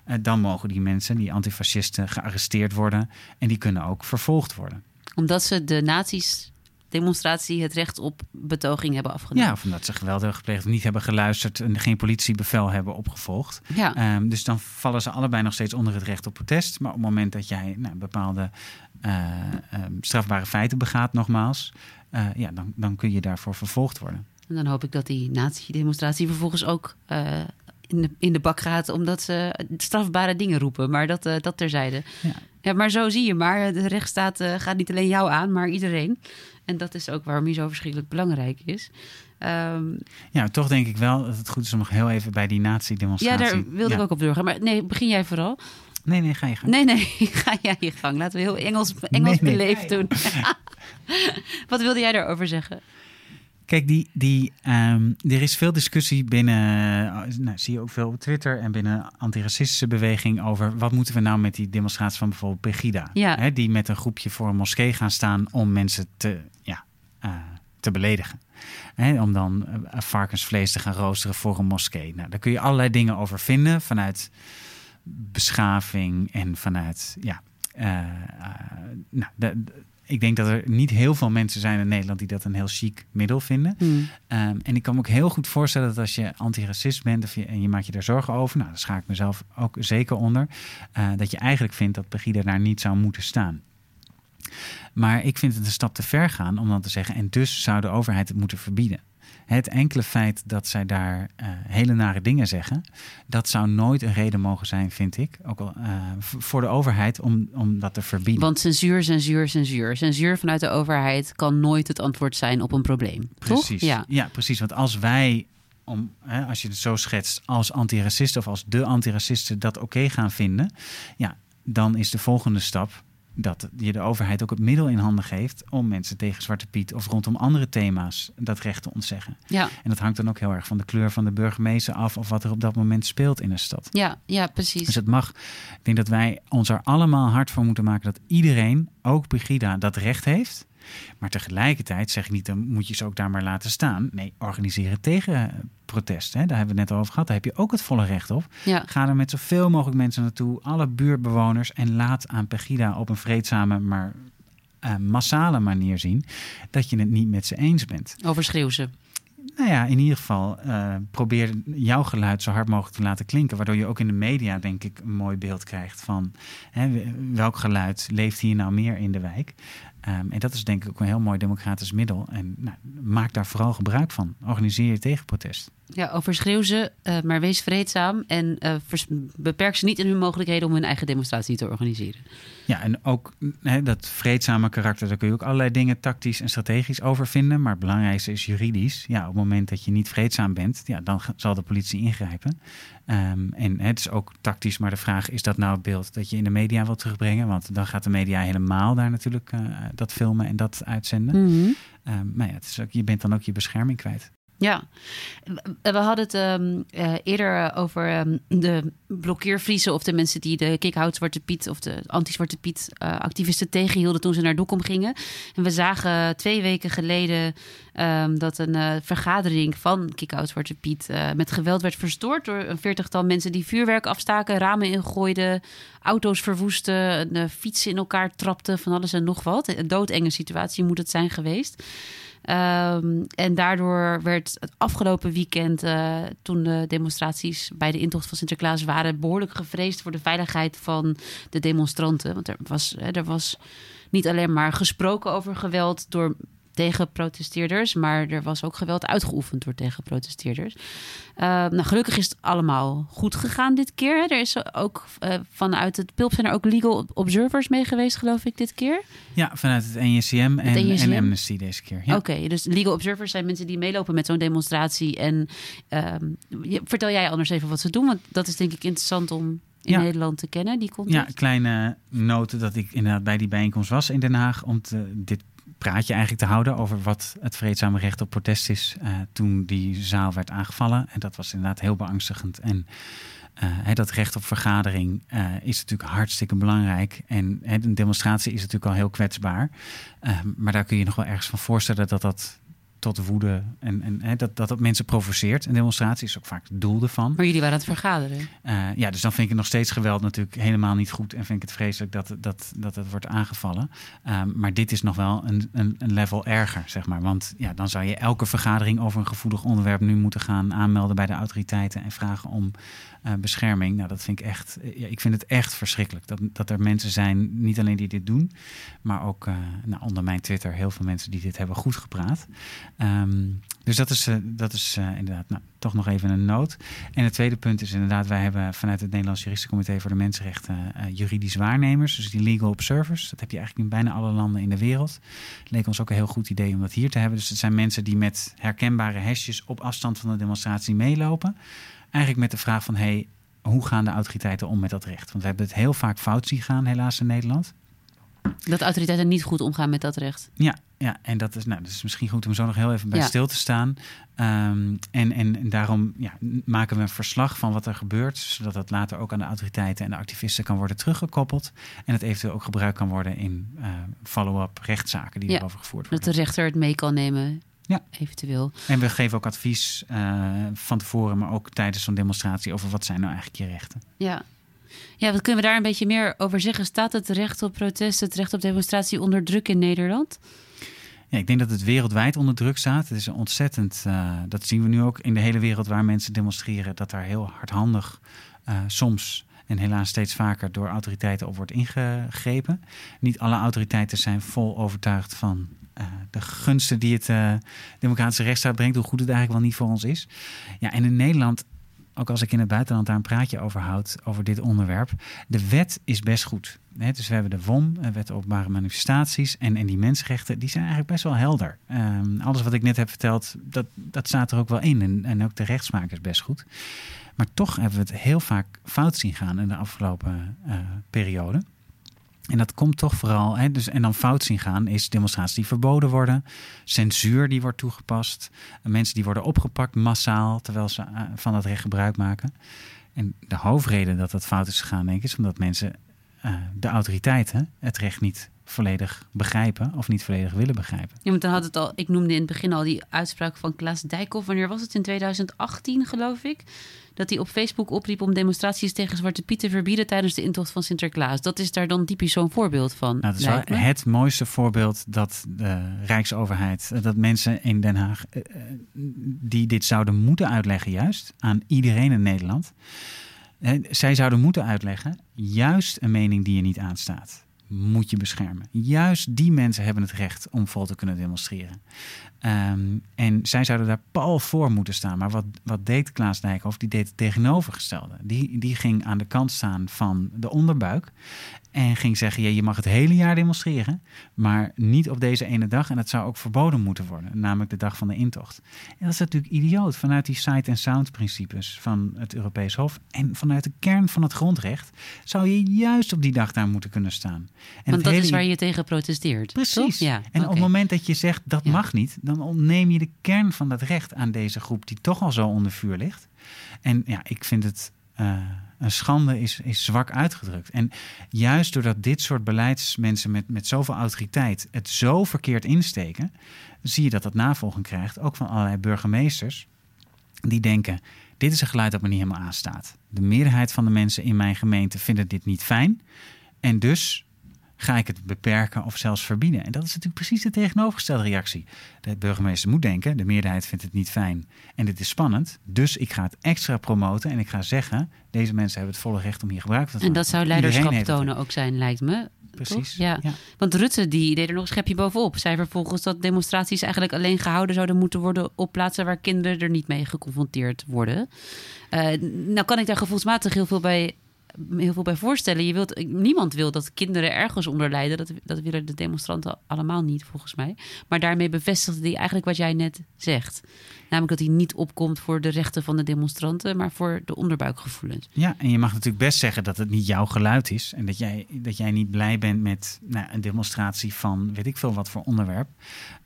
Uh, dan mogen die mensen, die antifascisten, gearresteerd worden. En die kunnen ook vervolgd worden. Omdat ze de nazi's demonstratie het recht op betoging hebben afgenomen. Ja, of omdat ze geweld hebben gepleegd of niet hebben geluisterd en geen politiebevel hebben opgevolgd. Ja. Um, dus dan vallen ze allebei nog steeds onder het recht op protest. Maar op het moment dat jij nou, bepaalde uh, um, strafbare feiten begaat, nogmaals, uh, ja, dan, dan kun je daarvoor vervolgd worden. En dan hoop ik dat die nazi-demonstratie vervolgens ook uh, in, de, in de bak gaat... omdat ze strafbare dingen roepen. Maar dat, uh, dat terzijde. Ja. ja. maar zo zie je maar. De rechtsstaat uh, gaat niet alleen jou aan, maar iedereen. En dat is ook waarom hij zo verschrikkelijk belangrijk is. Um, ja, toch denk ik wel dat het goed is om nog heel even bij die nazi-demonstratie... Ja, daar wilde ja. ik ook op doorgaan. Maar nee, begin jij vooral. Nee, nee, ga je gang. Nee, nee, ga jij je gang. Laten we heel Engels, Engels nee, beleefd doen. Wat wilde jij daarover zeggen? Kijk, die, die, um, er is veel discussie binnen, nou, zie je ook veel op Twitter en binnen antiracistische beweging over wat moeten we nou met die demonstratie van bijvoorbeeld Pegida. Ja. Hè, die met een groepje voor een moskee gaan staan om mensen te, ja, uh, te beledigen. Hè, om dan uh, varkensvlees te gaan roosteren voor een moskee. Nou, daar kun je allerlei dingen over vinden vanuit beschaving en vanuit, ja, uh, nou, de, ik denk dat er niet heel veel mensen zijn in Nederland die dat een heel chic middel vinden. Hmm. Um, en ik kan me ook heel goed voorstellen dat als je antiracist bent of je, en je maakt je daar zorgen over, nou, daar schaak ik mezelf ook zeker onder, uh, dat je eigenlijk vindt dat Pegida daar niet zou moeten staan. Maar ik vind het een stap te ver gaan om dan te zeggen, en dus zou de overheid het moeten verbieden. Het enkele feit dat zij daar uh, hele nare dingen zeggen, dat zou nooit een reden mogen zijn, vind ik, ook al uh, voor de overheid om, om dat te verbieden. Want censuur, censuur, censuur. Censuur vanuit de overheid kan nooit het antwoord zijn op een probleem. Precies. Toch? Ja. ja, precies. Want als wij om, hè, als je het zo schetst, als antiracisten of als de antiracisten dat oké okay gaan vinden, ja, dan is de volgende stap dat je de overheid ook het middel in handen geeft om mensen tegen Zwarte Piet of rondom andere thema's dat recht te ontzeggen. Ja. En dat hangt dan ook heel erg van de kleur van de burgemeester af of wat er op dat moment speelt in een stad. Ja, ja precies. Dus het mag. Ik denk dat wij ons er allemaal hard voor moeten maken dat iedereen, ook Brigida, dat recht heeft. Maar tegelijkertijd zeg ik niet, dan moet je ze ook daar maar laten staan. Nee, organiseren tegen protest. Hè? Daar hebben we het net over gehad. Daar heb je ook het volle recht op. Ja. Ga er met zoveel mogelijk mensen naartoe, alle buurtbewoners. En laat aan Pegida op een vreedzame, maar uh, massale manier zien dat je het niet met ze eens bent. Overschreeuw ze. Nou ja, in ieder geval uh, probeer jouw geluid zo hard mogelijk te laten klinken. Waardoor je ook in de media, denk ik, een mooi beeld krijgt van hè, welk geluid leeft hier nou meer in de wijk. Um, en dat is denk ik ook een heel mooi democratisch middel. En nou, maak daar vooral gebruik van. Organiseer je tegenprotest. Ja, overschreeuw ze, uh, maar wees vreedzaam. En uh, beperk ze niet in hun mogelijkheden om hun eigen demonstratie te organiseren. Ja, en ook dat vreedzame karakter, daar kun je ook allerlei dingen tactisch en strategisch over vinden. Maar het belangrijkste is juridisch. Ja, op het moment dat je niet vreedzaam bent, ja, dan zal de politie ingrijpen. Um, en het is ook tactisch, maar de vraag is dat nou het beeld dat je in de media wilt terugbrengen? Want dan gaat de media helemaal daar natuurlijk uh, dat filmen en dat uitzenden. Mm -hmm. um, maar ja, het is ook, je bent dan ook je bescherming kwijt. Ja, we hadden het um, uh, eerder over um, de blokkeervriezen of de mensen die de kick-out Zwarte Piet of de anti-Zwarte Piet uh, activisten tegenhielden toen ze naar Dokkum gingen. En we zagen twee weken geleden um, dat een vergadering van kick-out Zwarte Piet met geweld werd verstoord door een veertigtal mensen die vuurwerk afstaken, ramen ingooiden, auto's verwoesten, fietsen in elkaar trapten, van alles en nog wat. Een doodenge situatie moet het zijn geweest. Um, en daardoor werd het afgelopen weekend, uh, toen de demonstraties bij de intocht van Sinterklaas waren, behoorlijk gevreesd voor de veiligheid van de demonstranten. Want er was, er was niet alleen maar gesproken over geweld door tegen protesteerders, maar er was ook geweld uitgeoefend door tegen protesteerders. Uh, nou, gelukkig is het allemaal goed gegaan dit keer. Er is ook uh, vanuit het PILP zijn er ook legal observers mee geweest, geloof ik, dit keer. Ja, vanuit het NJCM en, NJCM? en Amnesty deze keer. Ja. Oké, okay, dus legal observers zijn mensen die meelopen met zo'n demonstratie. En um, vertel jij anders even wat ze doen, want dat is denk ik interessant om in ja. Nederland te kennen, die context. Ja, kleine noten dat ik inderdaad bij die bijeenkomst was in Den Haag om te, dit praatje eigenlijk te houden over wat het vreedzame recht op protest is uh, toen die zaal werd aangevallen. En dat was inderdaad heel beangstigend. En uh, dat recht op vergadering uh, is natuurlijk hartstikke belangrijk. En een demonstratie is natuurlijk al heel kwetsbaar. maar daar kun je nog wel ergens van voorstellen dat dat tot woede en, en hè, dat, dat dat mensen provoceert. Een demonstratie is ook vaak het doel ervan. Maar jullie waren aan het vergaderen. Uh, ja, dus dan vind ik het nog steeds geweld natuurlijk helemaal niet goed. En vind ik het vreselijk dat, dat, dat het wordt aangevallen. Um, maar dit is nog wel een, een, een, level erger, zeg maar. Want ja, dan zou je elke vergadering over een gevoelig onderwerp nu moeten gaan aanmelden bij de autoriteiten en vragen om uh, bescherming. Nou, dat vind ik echt. Ja, ik vind het echt verschrikkelijk dat, dat er mensen zijn, niet alleen die dit doen, maar ook nou, onder mijn Twitter heel veel mensen die dit hebben goed gepraat. Ehm, dus dat is, uh, dat is uh, inderdaad nou, toch nog even een noot. En het tweede punt is inderdaad, wij hebben vanuit het Nederlands Juristencomité voor de Mensenrechten uh, juridisch waarnemers, dus die legal observers. Dat heb je eigenlijk in bijna alle landen in de wereld. Het leek ons ook een heel goed idee om dat hier te hebben. Dus het zijn mensen die met herkenbare hesjes op afstand van de demonstratie meelopen. Eigenlijk met de vraag van, hey, hoe gaan de autoriteiten om met dat recht? Want we hebben het heel vaak fout zien gaan, helaas in Nederland. Dat autoriteiten niet goed omgaan met dat recht. Ja, ja en dat is, nou, dat is misschien goed om zo nog heel even bij ja. stil te staan. Um, en, en, en, daarom ja, maken we een verslag van wat er gebeurt, zodat dat later ook aan de autoriteiten en de activisten kan worden teruggekoppeld. En het eventueel ook gebruikt kan worden in uh, follow-up rechtszaken die ja, erover gevoerd worden. Dat de rechter het mee kan nemen. Ja. Eventueel. En we geven ook advies uh, van tevoren, maar ook tijdens zo'n demonstratie over wat zijn nou eigenlijk je rechten. Ja, ja, wat kunnen we daar een beetje meer over zeggen? Staat het recht op protest, het recht op demonstratie onder druk in Nederland? Ja, ik denk dat het wereldwijd onder druk staat. Het is ontzettend, uh, dat zien we nu ook in de hele wereld waar mensen demonstreren, dat daar heel hardhandig uh, soms en helaas steeds vaker door autoriteiten op wordt ingegrepen. Niet alle autoriteiten zijn vol overtuigd van uh, de gunsten die het democratische rechtsstaat brengt, hoe goed het eigenlijk wel niet voor ons is. Ja, en in Nederland ook als ik in het buitenland daar een praatje over houd, over dit onderwerp. De wet is best goed. Dus we hebben de WOM, de Wet Openbare Manifestaties. En, en die mensenrechten, die zijn eigenlijk best wel helder. Um, alles wat ik net heb verteld, dat, dat staat er ook wel in. En, en ook de rechtspraak is best goed. Maar toch hebben we het heel vaak fout zien gaan in de afgelopen uh, periode. En dat komt toch vooral, hè, dus, en dan fout zien gaan, is demonstraties die verboden worden, censuur die wordt toegepast, mensen die worden opgepakt massaal terwijl ze uh, van dat recht gebruik maken. En de hoofdreden dat dat fout is gegaan, denk ik, is omdat mensen, uh, de autoriteiten, het recht niet volledig begrijpen of niet volledig willen begrijpen. Ja, want dan had het al, ik noemde in het begin al die uitspraak van Klaas Dijkhoff. Wanneer was het? In 2018, geloof ik. Dat hij op Facebook opriep om demonstraties tegen Zwarte Piet te verbieden tijdens de intocht van Sinterklaas. Dat is daar dan typisch zo'n voorbeeld van. Nou, dat is wel het mooiste voorbeeld dat de Rijksoverheid, dat mensen in Den Haag, die dit zouden moeten uitleggen, juist aan iedereen in Nederland. Zij zouden moeten uitleggen, juist een mening die je niet aanstaat moet je beschermen. Juist die mensen hebben het recht om vol te kunnen demonstreren. Um, en zij zouden daar pal voor moeten staan. Maar wat, wat deed Klaas Dijkhoff? Die deed het tegenovergestelde. Die, die ging aan de kant staan van de onderbuik. En ging zeggen, ja, je mag het hele jaar demonstreren, maar niet op deze ene dag. En dat zou ook verboden moeten worden, namelijk de dag van de intocht. En dat is natuurlijk idioot vanuit die sight and sound principes van het Europees Hof. En vanuit de kern van het grondrecht zou je juist op die dag daar moeten kunnen staan. En Want dat hele... is waar je tegen protesteert. Precies. Ja, en okay. op het moment dat je zegt dat ja. mag niet, dan ontneem je de kern van dat recht aan deze groep die toch al zo onder vuur ligt. En ja, ik vind het. Uh, een schande is, is zwak uitgedrukt. En juist doordat dit soort beleidsmensen met, met zoveel autoriteit het zo verkeerd insteken, zie je dat dat navolging krijgt, ook van allerlei burgemeesters, die denken: dit is een geluid dat me niet helemaal aanstaat. De meerderheid van de mensen in mijn gemeente vinden dit niet fijn. En dus ga ik het beperken of zelfs verbieden. En dat is natuurlijk precies de tegenovergestelde reactie. De burgemeester moet denken, de meerderheid vindt het niet fijn en dit is spannend. Dus ik ga het extra promoten en ik ga zeggen, deze mensen hebben het volle recht om hier gebruik van te maken. En dat zou leiderschap tonen ook zijn, lijkt me. Precies. Ja. ja. Want Rutte die deed er nog een schepje bovenop. Zei vervolgens dat demonstraties eigenlijk alleen gehouden zouden moeten worden op plaatsen waar kinderen er niet mee geconfronteerd worden. Uh, nou kan ik daar gevoelsmatig heel veel bij heel veel bij voorstellen. Je wilt, niemand wil dat kinderen ergens onder lijden. Dat, dat willen de demonstranten allemaal niet, volgens mij. Maar daarmee bevestigde hij eigenlijk wat jij net zegt. Namelijk dat hij niet opkomt voor de rechten van de demonstranten, maar voor de onderbuikgevoelens. Ja, en je mag natuurlijk best zeggen dat het niet jouw geluid is. En dat jij, dat jij niet blij bent met nou, een demonstratie van weet ik veel wat voor onderwerp.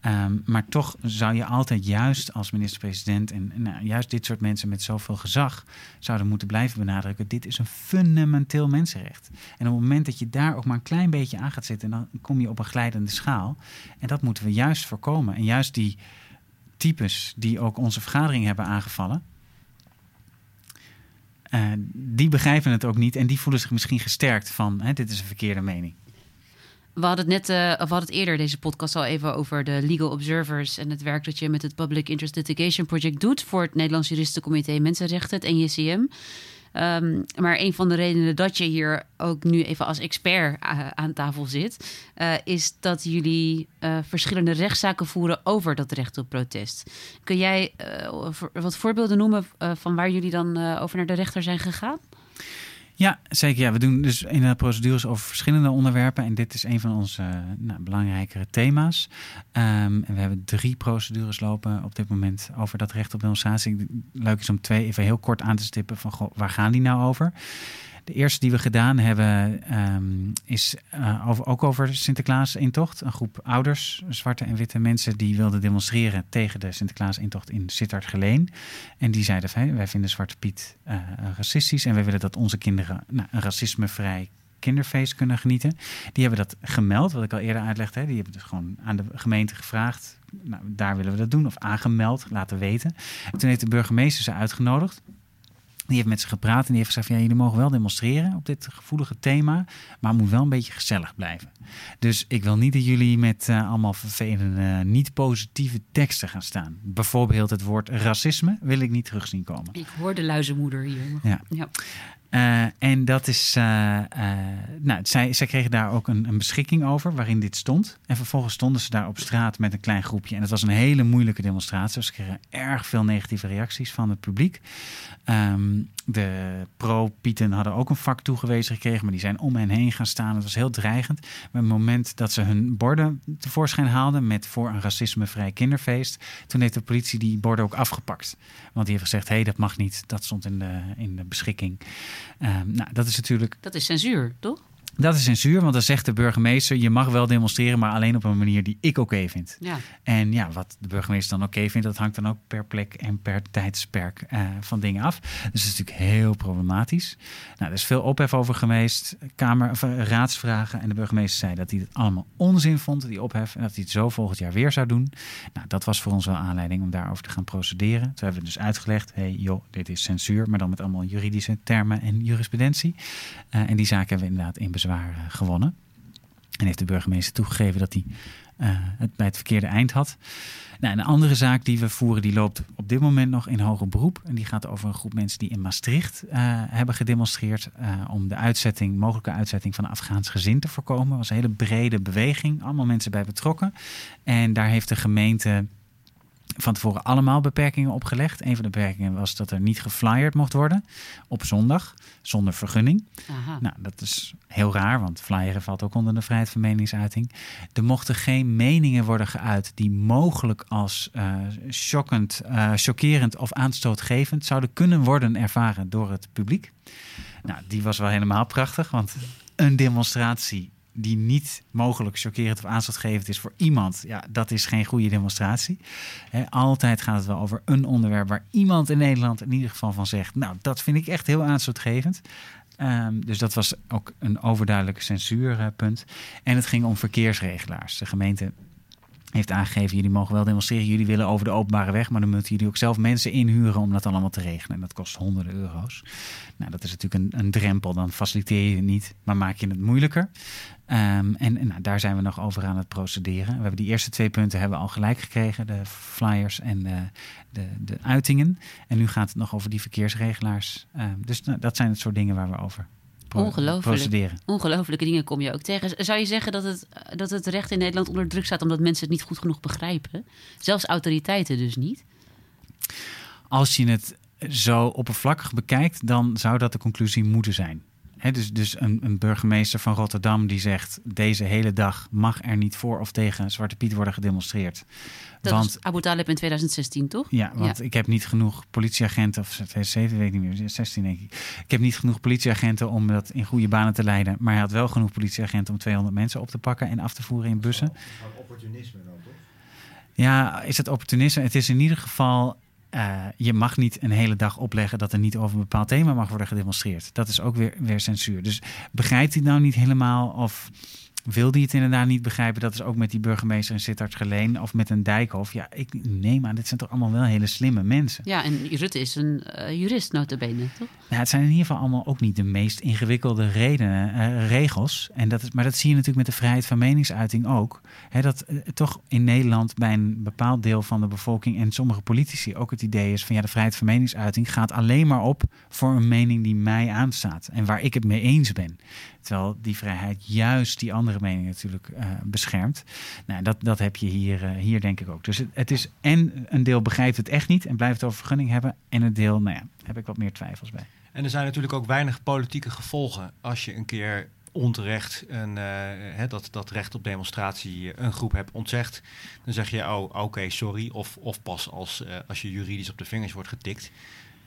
Um, maar toch zou je altijd juist als minister-president en nou, juist dit soort mensen met zoveel gezag zouden moeten blijven benadrukken. Dit is een fundamenteel mensenrecht. En op het moment dat je daar ook maar een klein beetje aan gaat zitten, dan kom je op een glijdende schaal. En dat moeten we juist voorkomen. En juist die types die ook onze vergadering hebben aangevallen. Uh, die begrijpen het ook niet en die voelen zich misschien gesterkt van hè, dit is een verkeerde mening. We hadden het net, of we hadden het eerder deze podcast al even over de legal observers en het werk dat je met het Public Interest Litigation Project doet voor het Nederlands Juristencomité Mensenrechten, het NJCM. Ehm, maar een van de redenen dat je hier ook nu even als expert eh, aan tafel zit, uh, is dat jullie uh, verschillende rechtszaken voeren over dat recht op protest. Kun jij wat voorbeelden noemen van waar jullie dan over naar de rechter zijn gegaan? Ja, zeker. Ja, we doen dus in de procedures over verschillende onderwerpen. En dit is een van onze nou, belangrijkere thema's. Um, en we hebben drie procedures lopen op dit moment over dat recht op demonstratie. Leuk is om twee even heel kort aan te stippen van goh, waar gaan die nou over? De eerste die we gedaan hebben um, is over, ook over Sinterklaas-intocht. Een groep ouders, zwarte en witte mensen, die wilden demonstreren tegen de Sinterklaas-intocht in Sittard-Geleen. En die zeiden: van, wij vinden Zwarte Piet uh, racistisch en wij willen dat onze kinderen nou, een racismevrij kinderfeest kunnen genieten. Die hebben dat gemeld, wat ik al eerder uitlegde. Hè. Die hebben dus gewoon aan de gemeente gevraagd. Nou, daar willen we dat doen. Of aangemeld, laten weten. En toen heeft de burgemeester ze uitgenodigd. Die heeft met ze gepraat en die heeft gezegd: ja, jullie mogen wel demonstreren op dit gevoelige thema, maar het moet wel een beetje gezellig blijven. Dus ik wil niet dat jullie met uh, allemaal vervelende, niet positieve teksten gaan staan. Bijvoorbeeld het woord racisme wil ik niet terug zien komen. Ik hoor de luizenmoeder hier. Ja. ja. Uh, en dat is. Uh, nou, zij, kregen daar ook een, een, beschikking over waarin dit stond. En vervolgens stonden ze daar op straat met een klein groepje. En het was een hele moeilijke demonstratie. Ze kregen erg veel negatieve reacties van het publiek. Um, de pro-Pieten hadden ook een vak toegewezen gekregen, maar die zijn om hen heen gaan staan. Het was heel dreigend. Maar het moment dat ze hun borden tevoorschijn haalden met voor een racismevrij kinderfeest, toen heeft de politie die borden ook afgepakt. Want die heeft gezegd: hé, hey, dat mag niet. Dat stond in de, in de beschikking. Um, nou, dat is natuurlijk. Dat is censuur, toch? Dat is censuur, want dan zegt de burgemeester: je mag wel demonstreren, maar alleen op een manier die ik oké vind. Ja. En ja, wat de burgemeester dan oké vindt, dat hangt dan ook per plek en per tijdsperk uh, van dingen af. Dus dat is natuurlijk heel problematisch. Nou, er is veel ophef over geweest, kamer, of, uh, raadsvragen. En de burgemeester zei dat hij het allemaal onzin vond, die ophef, en dat hij het zo volgend jaar weer zou doen. Nou, dat was voor ons wel aanleiding om daarover te gaan procederen. Toen hebben we dus uitgelegd: hé, hey, joh, dit is censuur, maar dan met allemaal juridische termen en jurisprudentie. Uh, en die zaken hebben we inderdaad in bezwaar gewonnen. En heeft de burgemeester toegegeven dat hij uh, het bij het verkeerde eind had. Nou, een andere zaak die we voeren, die loopt op dit moment nog in hoger beroep. En die gaat over een groep mensen die in Maastricht uh, hebben gedemonstreerd om de uitzetting, mogelijke uitzetting van een Afghaans gezin te voorkomen. Dat was een hele brede beweging, allemaal mensen bij betrokken. En daar heeft de gemeente van tevoren allemaal beperkingen opgelegd. Een van de beperkingen was dat er niet geflyerd mocht worden op zondag zonder vergunning. Aha. Nou, dat is heel raar, want flyeren valt ook onder de vrijheid van meningsuiting. Er mochten geen meningen worden geuit die mogelijk als uh, shockend, uh, chockerend of aanstootgevend zouden kunnen worden ervaren door het publiek. Nou, die was wel helemaal prachtig, want een demonstratie die niet mogelijk chockerend of aanstootgevend is voor iemand, ja, dat is geen goede demonstratie. Altijd gaat het wel over een onderwerp waar iemand in Nederland in ieder geval van zegt, nou, dat vind ik echt heel aanstootgevend. Um, dus dat was ook een overduidelijk censuurpunt. En het ging om verkeersregelaars. De gemeente heeft aangegeven, jullie mogen wel demonstreren, jullie willen over de openbare weg, maar dan moeten jullie ook zelf mensen inhuren om dat allemaal te regelen. En dat kost honderden euro's. Nou, dat is natuurlijk een, een drempel, dan faciliteer je het niet, maar maak je het moeilijker. Um, en, nou, daar zijn we nog over aan het procederen. We hebben die eerste twee punten hebben we al gelijk gekregen, de flyers en de, de, de uitingen. En nu gaat het nog over die verkeersregelaars. Um, dus nou, dat zijn het soort dingen waar we over Ongelooflijk. Ongelooflijke dingen kom je ook tegen. Zou je zeggen dat het, dat het recht in Nederland onder druk staat omdat mensen het niet goed genoeg begrijpen? Zelfs autoriteiten dus niet? Als je het zo oppervlakkig bekijkt, dan zou dat de conclusie moeten zijn. He, dus dus een, een, burgemeester van Rotterdam die zegt: deze hele dag mag er niet voor of tegen Zwarte Piet worden gedemonstreerd. Dat want, was Abu Talib in 2016, toch? Ja, want ja. ik heb niet genoeg politieagenten, of 2007 weet ik niet meer, 16 denk ik. Ik heb niet genoeg politieagenten om dat in goede banen te leiden. Maar hij had wel genoeg politieagenten om 200 mensen op te pakken en af te voeren in bussen. Opportunisme dan, toch? Ja, is het opportunisme? Het is in ieder geval uh, je mag niet een hele dag opleggen dat er niet over een bepaald thema mag worden gedemonstreerd. Dat is ook weer, weer censuur. Dus begrijpt hij nou niet helemaal of wil die het inderdaad niet begrijpen. Dat is ook met die burgemeester in Sittard Geleen of met een Dijkhof. Ja, ik neem aan, dit zijn toch allemaal wel hele slimme mensen. Ja, en Rutte is een uh, jurist notabene, toch? Ja, het zijn in ieder geval allemaal ook niet de meest ingewikkelde redenen, uh, regels. En dat is, maar dat zie je natuurlijk met de vrijheid van meningsuiting ook. He, dat uh, toch in Nederland bij een bepaald deel van de bevolking en sommige politici ook het idee is van ja, de vrijheid van meningsuiting gaat alleen maar op voor een mening die mij aanstaat en waar ik het mee eens ben. Terwijl die vrijheid juist die andere mening natuurlijk uh, beschermt. Nou, dat, dat heb je hier, uh, hier denk ik ook. Dus het, is en een deel begrijpt het echt niet en blijft het over vergunning hebben. En een deel, nou ja, heb ik wat meer twijfels bij. En er zijn natuurlijk ook weinig politieke gevolgen als je een keer onterecht een, uh, dat, dat recht op demonstratie een groep hebt ontzegd. Dan zeg je, oh oké, sorry. Of, of pas als, als je juridisch op de vingers wordt getikt.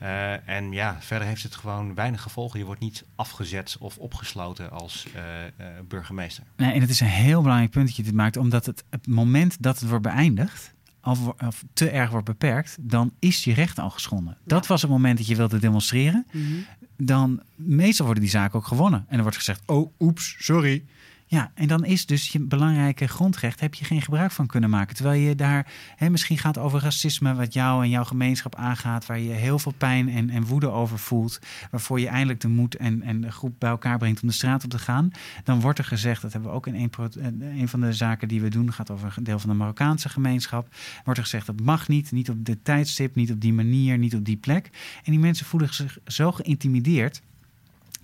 Uh, en ja, verder heeft het gewoon weinig gevolgen. Je wordt niet afgezet of opgesloten als uh, uh, burgemeester. Nee, en het is een heel belangrijk punt dat je dit maakt, omdat het, het moment dat het wordt beëindigd, of, of, te erg wordt beperkt, dan is je recht al geschonden. Ja. Dat was het moment dat je wilde demonstreren. Mm -hmm. Dan meestal worden die zaken ook gewonnen. En dan wordt gezegd: Oh, oeps, sorry. Ja, en dan is dus je belangrijke grondrecht, heb je geen gebruik van kunnen maken. Terwijl je daar hè, misschien gaat over racisme, wat jou en jouw gemeenschap aangaat, waar je heel veel pijn en, en woede over voelt, waarvoor je eindelijk de moed en, en de groep bij elkaar brengt om de straat op te gaan. Dan wordt er gezegd, dat hebben we ook in een, een van de zaken die we doen, gaat over een deel van de Marokkaanse gemeenschap, wordt er gezegd dat mag niet, niet op dit tijdstip, niet op die manier, niet op die plek. En die mensen voelen zich zo geïntimideerd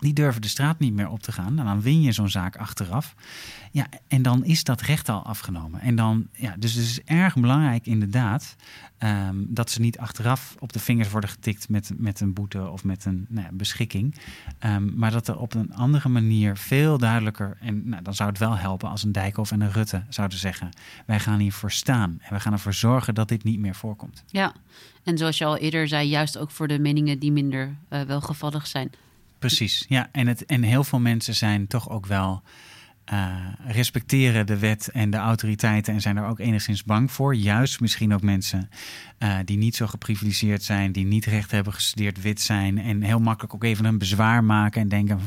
die durven de straat niet meer op te gaan. En dan win je zo'n zaak achteraf. Ja, en dan is dat recht al afgenomen. En dan, ja, dus het is erg belangrijk inderdaad um, dat ze niet achteraf op de vingers worden getikt met, met een boete of met een nou ja, beschikking. Um, maar dat er op een andere manier veel duidelijker, en nou, dan zou het wel helpen als een Dijkhoff en een Rutte zouden zeggen: wij gaan hiervoor staan en wij gaan ervoor zorgen dat dit niet meer voorkomt. Ja, en zoals je al eerder zei, juist ook voor de meningen die minder uh, welgevallig zijn. Precies, ja. En, het, en heel veel mensen zijn toch ook wel. Uh, respecteren de wet en de autoriteiten en zijn er ook enigszins bang voor. Juist misschien ook mensen uh, die niet zo geprivilegeerd zijn, die niet recht hebben gestudeerd, wit zijn en heel makkelijk ook even een bezwaar maken en denken: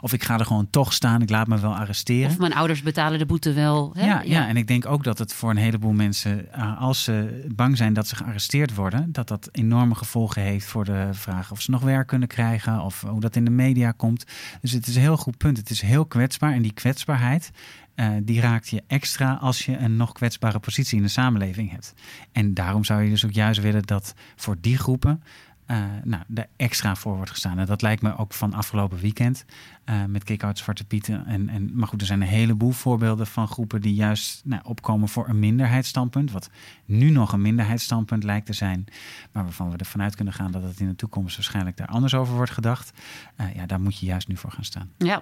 of ik ga er gewoon toch staan, ik laat me wel arresteren. Of mijn ouders betalen de boete wel. Hè? Ja, ja, ja, en ik denk ook dat het voor een heleboel mensen, uh, als ze bang zijn dat ze gearresteerd worden, dat dat enorme gevolgen heeft voor de vraag of ze nog werk kunnen krijgen of hoe dat in de media komt. Dus het is een heel goed punt. Het is heel kwetsbaar en die kwetsbaarheid. Uh, die raakt je extra als je een nog kwetsbare positie in de samenleving hebt. En daarom zou je dus ook juist willen dat voor die groepen uh, nou, er extra voor wordt gestaan. En dat lijkt me ook van afgelopen weekend uh, met Kick-Out Zwarte Pieten. En, en, maar goed, er zijn een heleboel voorbeelden van groepen die juist nou, opkomen voor een minderheidsstandpunt. Wat nu nog een minderheidsstandpunt lijkt te zijn. Maar waarvan we ervan uit kunnen gaan dat het in de toekomst waarschijnlijk daar anders over wordt gedacht. Uh, ja, daar moet je juist nu voor gaan staan. Ja.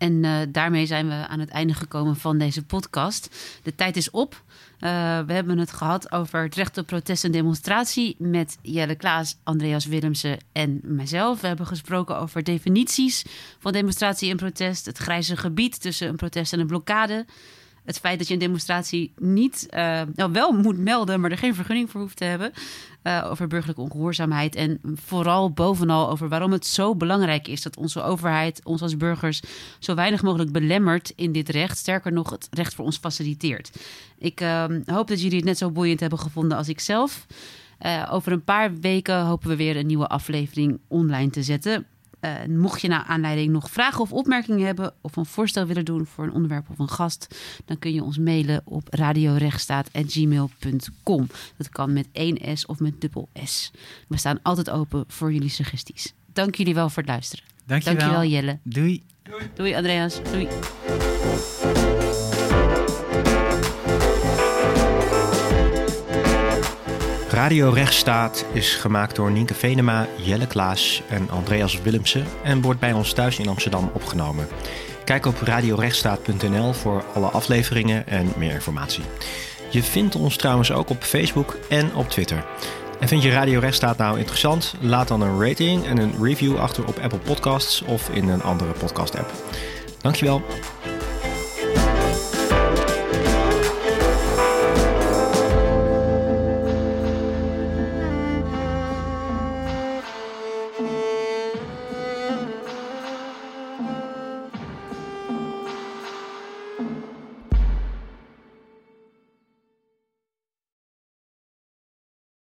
En uh, daarmee zijn we aan het einde gekomen van deze podcast. De tijd is op. Uh, we hebben het gehad over het recht op protest en demonstratie met Jelle Klaas, Andreas Willemsen en mijzelf. We hebben gesproken over definities van demonstratie en protest, het grijze gebied tussen een protest en een blokkade. Het feit dat je een demonstratie niet, uh, nou wel moet melden, maar er geen vergunning voor hoeft te hebben. Uh, over burgerlijke ongehoorzaamheid. En vooral bovenal over waarom het zo belangrijk is dat onze overheid ons als burgers zo weinig mogelijk belemmert in dit recht. Sterker nog, het recht voor ons faciliteert. Ik uh, hoop dat jullie het net zo boeiend hebben gevonden als ik zelf. Uh, over een paar weken hopen we weer een nieuwe aflevering online te zetten. Uh, mocht je naar aanleiding nog vragen of opmerkingen hebben of een voorstel willen doen voor een onderwerp of een gast, dan kun je ons mailen op radiorechtstaat.gmail.com. Dat kan met één S of met dubbel S. We staan altijd open voor jullie suggesties. Dank jullie wel voor het luisteren. Dankjewel, Dankjewel Jelle. Doei. Doei. Doei Andreas. Doei. Radio Rechtsstaat is gemaakt door Nienke Venema, Jelle Klaas en Andreas Willemsen en wordt bij ons thuis in Amsterdam opgenomen. Kijk op radiorechtsstaat.nl voor alle afleveringen en meer informatie. Je vindt ons trouwens ook op Facebook en op Twitter. En vind je Radio Rechtsstaat nou interessant? Laat dan een rating en een review achter op Apple Podcasts of in een andere podcast app. Dankjewel.